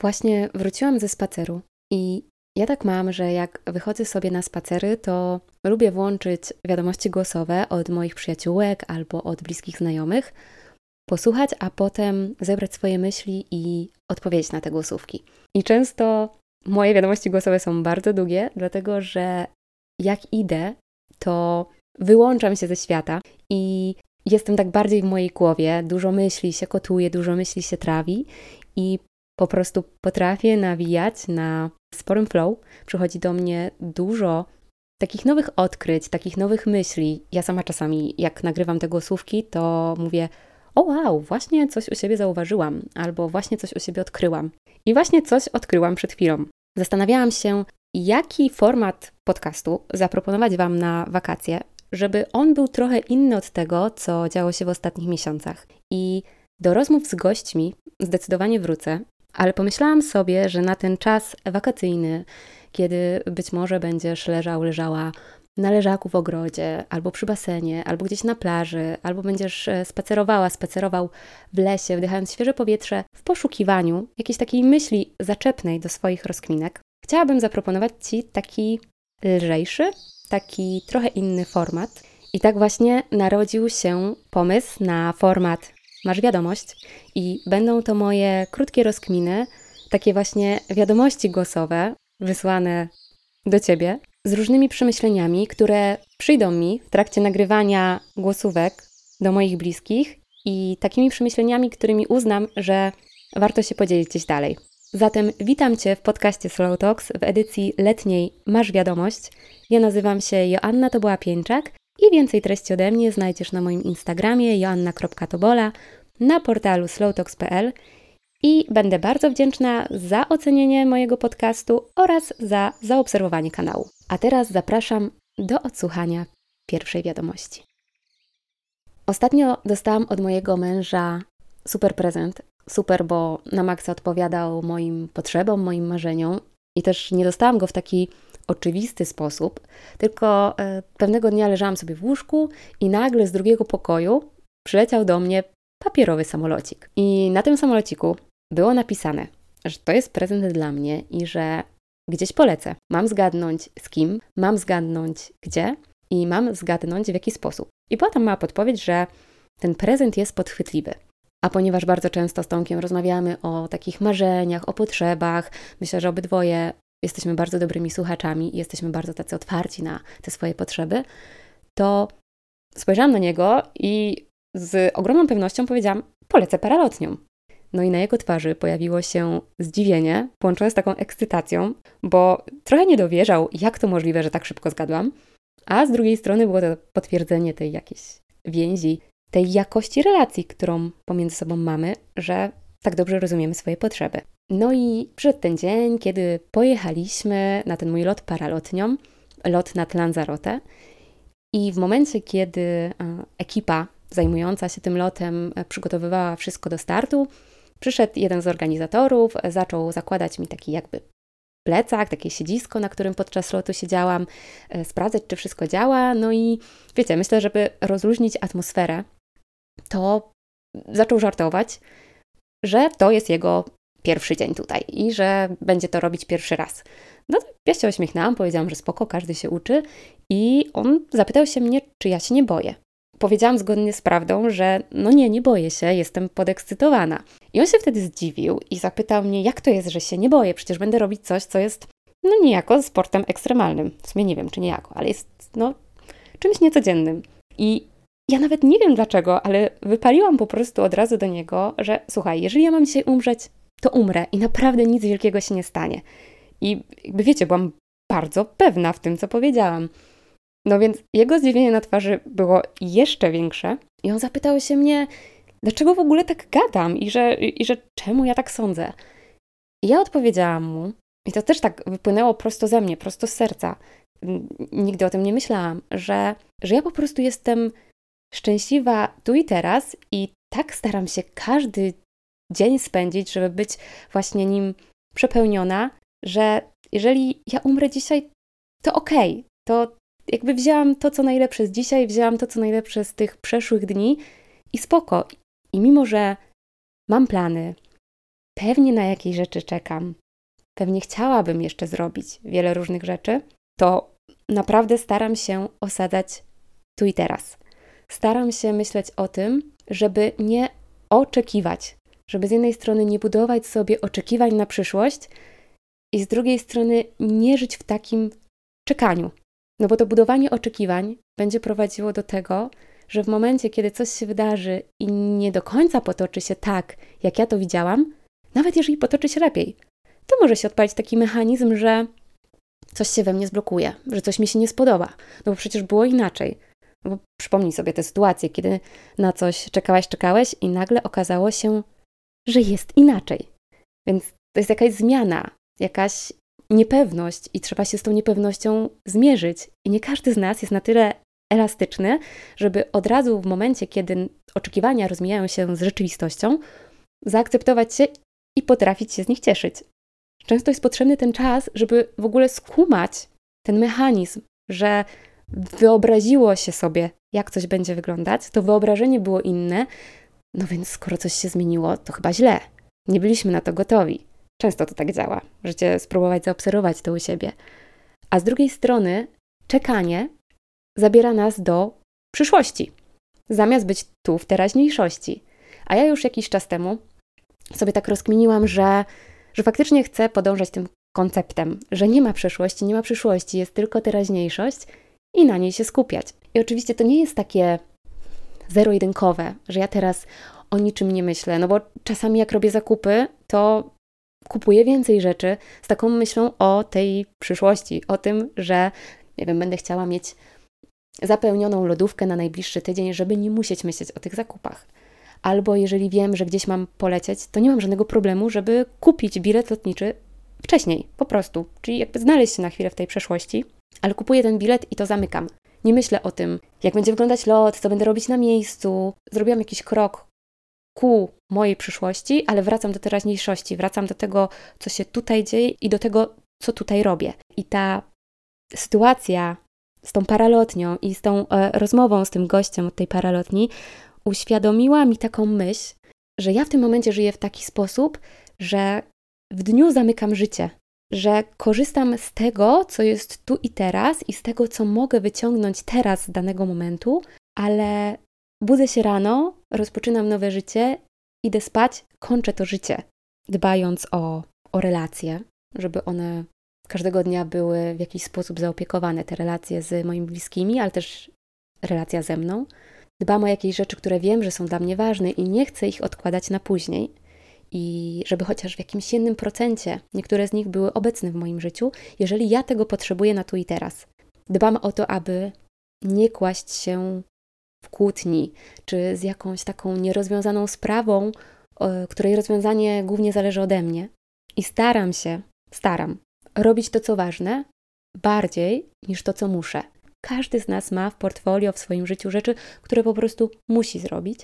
Właśnie wróciłam ze spaceru i ja tak mam, że jak wychodzę sobie na spacery, to lubię włączyć wiadomości głosowe od moich przyjaciółek albo od bliskich znajomych, posłuchać, a potem zebrać swoje myśli i odpowiedzieć na te głosówki. I często moje wiadomości głosowe są bardzo długie, dlatego że jak idę, to wyłączam się ze świata i jestem tak bardziej w mojej głowie, dużo myśli się kotuje, dużo myśli się trawi i po prostu potrafię nawijać na sporym flow. Przychodzi do mnie dużo takich nowych odkryć, takich nowych myśli. Ja sama czasami, jak nagrywam te głosówki, to mówię: O wow, właśnie coś u siebie zauważyłam, albo właśnie coś u siebie odkryłam. I właśnie coś odkryłam przed chwilą. Zastanawiałam się, jaki format podcastu zaproponować Wam na wakacje, żeby on był trochę inny od tego, co działo się w ostatnich miesiącach. I do rozmów z gośćmi zdecydowanie wrócę, ale pomyślałam sobie, że na ten czas wakacyjny, kiedy być może będziesz leżał, leżała na leżaku w ogrodzie, albo przy basenie, albo gdzieś na plaży, albo będziesz e, spacerowała, spacerował w lesie, wdychając świeże powietrze, w poszukiwaniu jakiejś takiej myśli zaczepnej do swoich rozkminek, chciałabym zaproponować Ci taki lżejszy, taki trochę inny format. I tak właśnie narodził się pomysł na format Masz wiadomość i będą to moje krótkie rozkminy, takie właśnie wiadomości głosowe wysłane do Ciebie z różnymi przemyśleniami, które przyjdą mi w trakcie nagrywania głosówek do moich bliskich i takimi przemyśleniami, którymi uznam, że warto się podzielić gdzieś dalej. Zatem witam Cię w podcaście Slow Talks w edycji letniej Masz Wiadomość. Ja nazywam się Joanna Toboła Pieńczak i więcej treści ode mnie znajdziesz na moim Instagramie joanna.tobola, na portalu slowtalks.pl i będę bardzo wdzięczna za ocenienie mojego podcastu oraz za zaobserwowanie kanału. A teraz zapraszam do odsłuchania pierwszej wiadomości. Ostatnio dostałam od mojego męża super prezent. Super, bo na maksa odpowiadał moim potrzebom, moim marzeniom i też nie dostałam go w taki oczywisty sposób, tylko e, pewnego dnia leżałam sobie w łóżku i nagle z drugiego pokoju przyleciał do mnie papierowy samolocik. I na tym samolociku było napisane, że to jest prezent dla mnie i że gdzieś polecę. Mam zgadnąć z kim, mam zgadnąć gdzie i mam zgadnąć w jaki sposób. I potem ma podpowiedź, że ten prezent jest podchwytliwy. A ponieważ bardzo często z Tomkiem rozmawiamy o takich marzeniach, o potrzebach, myślę, że obydwoje jesteśmy bardzo dobrymi słuchaczami i jesteśmy bardzo tacy otwarci na te swoje potrzeby, to spojrzałam na niego i z ogromną pewnością powiedziałam: Polecę paralotnią. No i na jego twarzy pojawiło się zdziwienie, połączone z taką ekscytacją, bo trochę nie dowierzał, jak to możliwe, że tak szybko zgadłam. A z drugiej strony było to potwierdzenie tej jakiejś więzi, tej jakości relacji, którą pomiędzy sobą mamy, że tak dobrze rozumiemy swoje potrzeby. No i przed ten dzień, kiedy pojechaliśmy na ten mój lot paralotnią, lot nad Lanzarote, i w momencie, kiedy e, ekipa zajmująca się tym lotem e, przygotowywała wszystko do startu, przyszedł jeden z organizatorów, e, zaczął zakładać mi taki jakby plecak, takie siedzisko, na którym podczas lotu siedziałam, sprawdzać, czy wszystko działa. No i wiecie, myślę, żeby rozluźnić atmosferę, to zaczął żartować, że to jest jego pierwszy dzień tutaj i że będzie to robić pierwszy raz. No to ja się uśmiechnęłam, powiedziałam, że spoko, każdy się uczy i on zapytał się mnie, czy ja się nie boję. Powiedziałam zgodnie z prawdą, że no nie, nie boję się, jestem podekscytowana. I on się wtedy zdziwił i zapytał mnie, jak to jest, że się nie boję, przecież będę robić coś, co jest no niejako sportem ekstremalnym. W sumie nie wiem, czy niejako, ale jest no czymś niecodziennym. I ja nawet nie wiem dlaczego, ale wypaliłam po prostu od razu do niego, że słuchaj, jeżeli ja mam dzisiaj umrzeć, to umrę i naprawdę nic wielkiego się nie stanie. I jakby wiecie, byłam bardzo pewna w tym, co powiedziałam. No więc jego zdziwienie na twarzy było jeszcze większe i on zapytał się mnie, dlaczego w ogóle tak gadam i że, i że czemu ja tak sądzę. I ja odpowiedziałam mu, i to też tak wypłynęło prosto ze mnie, prosto z serca. Nigdy o tym nie myślałam, że, że ja po prostu jestem szczęśliwa tu i teraz i tak staram się każdy dzień spędzić, żeby być właśnie nim przepełniona, że jeżeli ja umrę dzisiaj, to okej, okay, to jakby wzięłam to, co najlepsze z dzisiaj, wzięłam to, co najlepsze z tych przeszłych dni i spoko. I mimo, że mam plany, pewnie na jakieś rzeczy czekam, pewnie chciałabym jeszcze zrobić wiele różnych rzeczy, to naprawdę staram się osadzać tu i teraz. Staram się myśleć o tym, żeby nie oczekiwać, żeby z jednej strony nie budować sobie oczekiwań na przyszłość i z drugiej strony nie żyć w takim czekaniu. No bo to budowanie oczekiwań będzie prowadziło do tego, że w momencie, kiedy coś się wydarzy i nie do końca potoczy się tak, jak ja to widziałam, nawet jeżeli potoczy się lepiej, to może się odpalić taki mechanizm, że coś się we mnie zblokuje, że coś mi się nie spodoba, no bo przecież było inaczej. No bo przypomnij sobie tę sytuację, kiedy na coś czekałaś, czekałeś i nagle okazało się, że jest inaczej. Więc to jest jakaś zmiana, jakaś niepewność i trzeba się z tą niepewnością zmierzyć. I nie każdy z nas jest na tyle elastyczny, żeby od razu w momencie, kiedy oczekiwania rozmijają się z rzeczywistością, zaakceptować się i potrafić się z nich cieszyć. Często jest potrzebny ten czas, żeby w ogóle skumać ten mechanizm, że wyobraziło się sobie, jak coś będzie wyglądać, to wyobrażenie było inne, no więc skoro coś się zmieniło, to chyba źle. Nie byliśmy na to gotowi. Często to tak działa. Możecie spróbować zaobserwować to u siebie. A z drugiej strony, czekanie zabiera nas do przyszłości, zamiast być tu w teraźniejszości. A ja już jakiś czas temu sobie tak rozkminiłam, że, że faktycznie chcę podążać tym konceptem, że nie ma przeszłości, nie ma przyszłości, jest tylko teraźniejszość i na niej się skupiać. I oczywiście to nie jest takie zero-jedynkowe, że ja teraz o niczym nie myślę, no bo czasami jak robię zakupy, to kupuję więcej rzeczy z taką myślą o tej przyszłości, o tym, że nie wiem, będę chciała mieć zapełnioną lodówkę na najbliższy tydzień, żeby nie musieć myśleć o tych zakupach. Albo jeżeli wiem, że gdzieś mam polecieć, to nie mam żadnego problemu, żeby kupić bilet lotniczy wcześniej, po prostu. Czyli jakby znaleźć się na chwilę w tej przeszłości, ale kupuję ten bilet i to zamykam. Nie myślę o tym, jak będzie wyglądać lot, co będę robić na miejscu. Zrobiłam jakiś krok ku mojej przyszłości, ale wracam do teraźniejszości, wracam do tego, co się tutaj dzieje i do tego, co tutaj robię. I ta sytuacja z tą paralotnią i z tą e, rozmową z tym gościem od tej paralotni uświadomiła mi taką myśl, że ja w tym momencie żyję w taki sposób, że w dniu zamykam życie, że korzystam z tego, co jest tu i teraz i z tego, co mogę wyciągnąć teraz z danego momentu, ale budzę się rano, rozpoczynam nowe życie, idę spać, kończę to życie, dbając o, o relacje, żeby one każdego dnia były w jakiś sposób zaopiekowane, te relacje z moimi bliskimi, ale też relacja ze mną. Dbam o jakieś rzeczy, które wiem, że są dla mnie ważne i nie chcę ich odkładać na później. I żeby chociaż w jakimś jednym procencie niektóre z nich były obecne w moim życiu, jeżeli ja tego potrzebuję na tu i teraz. Dbam o to, aby nie kłaść się w kłótni, czy z jakąś taką nierozwiązaną sprawą, której rozwiązanie głównie zależy ode mnie. I staram się, staram robić to, co ważne, bardziej niż to, co muszę. Każdy z nas ma w portfolio w swoim życiu rzeczy, które po prostu musi zrobić,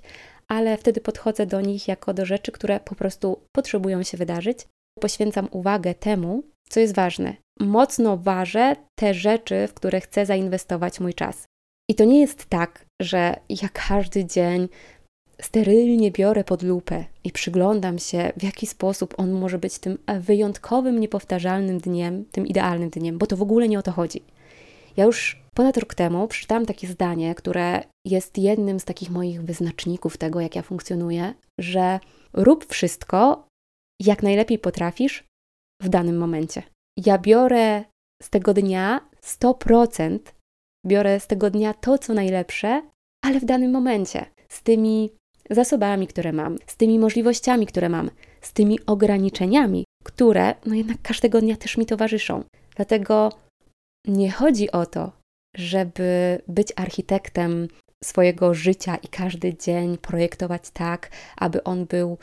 ale wtedy podchodzę do nich jako do rzeczy, które po prostu potrzebują się wydarzyć. Poświęcam uwagę temu, co jest ważne. Mocno ważę te rzeczy, w które chcę zainwestować mój czas. I to nie jest tak, że ja każdy dzień sterylnie biorę pod lupę i przyglądam się, w jaki sposób on może być tym wyjątkowym, niepowtarzalnym dniem, tym idealnym dniem, bo to w ogóle nie o to chodzi. Ja już ponad rok temu przeczytałam takie zdanie, które jest jednym z takich moich wyznaczników tego, jak ja funkcjonuję, że rób wszystko, jak najlepiej potrafisz w danym momencie. Ja biorę z tego dnia 100%, biorę z tego dnia to, co najlepsze, ale w danym momencie, z tymi zasobami, które mam, z tymi możliwościami, które mam, z tymi ograniczeniami, które no jednak każdego dnia też mi towarzyszą. Dlatego nie chodzi o to, żeby być architektem swojego życia i każdy dzień projektować tak, aby on był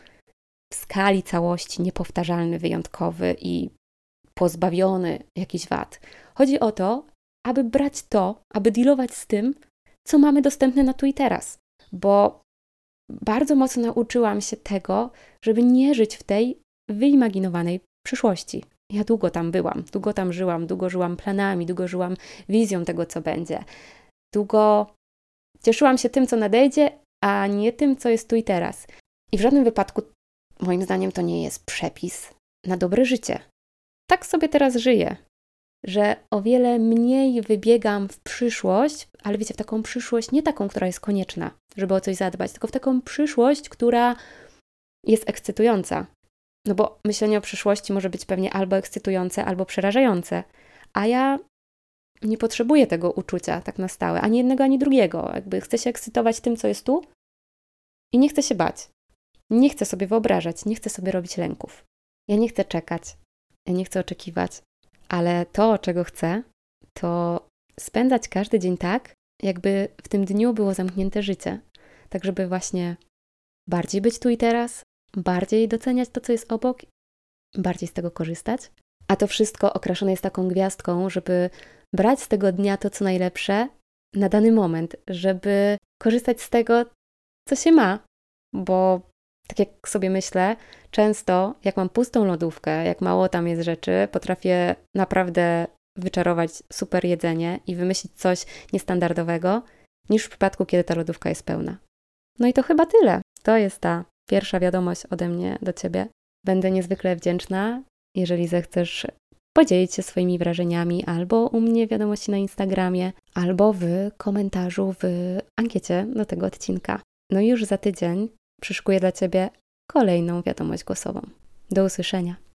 w skali całości niepowtarzalny, wyjątkowy i pozbawiony jakichś wad. Chodzi o to, aby brać to, aby dealować z tym, co mamy dostępne na tu i teraz. Bo bardzo mocno nauczyłam się tego, żeby nie żyć w tej wyimaginowanej przyszłości. Ja długo tam byłam, długo tam żyłam, długo żyłam planami, długo żyłam wizją tego, co będzie. Długo cieszyłam się tym, co nadejdzie, a nie tym, co jest tu i teraz. I w żadnym wypadku moim zdaniem to nie jest przepis na dobre życie. Tak sobie teraz żyję, że o wiele mniej wybiegam w przyszłość, ale wiecie, w taką przyszłość, nie taką, która jest konieczna, żeby o coś zadbać, tylko w taką przyszłość, która jest ekscytująca. No bo myślenie o przyszłości może być pewnie albo ekscytujące, albo przerażające. A ja nie potrzebuję tego uczucia tak na stałe, ani jednego, ani drugiego. Jakby chcę się ekscytować tym, co jest tu i nie chcę się bać. Nie chcę sobie wyobrażać, nie chcę sobie robić lęków. Ja nie chcę czekać, ja nie chcę oczekiwać, ale to, czego chcę, to spędzać każdy dzień tak, jakby w tym dniu było zamknięte życie. Tak, żeby właśnie bardziej być tu i teraz, bardziej doceniać to, co jest obok, bardziej z tego korzystać. A to wszystko okraszone jest taką gwiazdką, żeby brać z tego dnia to, co najlepsze na dany moment, żeby korzystać z tego, co się ma. Bo tak jak sobie myślę, często jak mam pustą lodówkę, jak mało tam jest rzeczy, potrafię naprawdę wyczarować super jedzenie i wymyślić coś niestandardowego, niż w przypadku, kiedy ta lodówka jest pełna. No i to chyba tyle. To jest ta pierwsza wiadomość ode mnie do Ciebie. Będę niezwykle wdzięczna, jeżeli zechcesz podzielić się swoimi wrażeniami albo u mnie wiadomości na Instagramie, albo w komentarzu w ankiecie do tego odcinka. No i już za tydzień przyszykuję dla Ciebie kolejną wiadomość głosową. Do usłyszenia.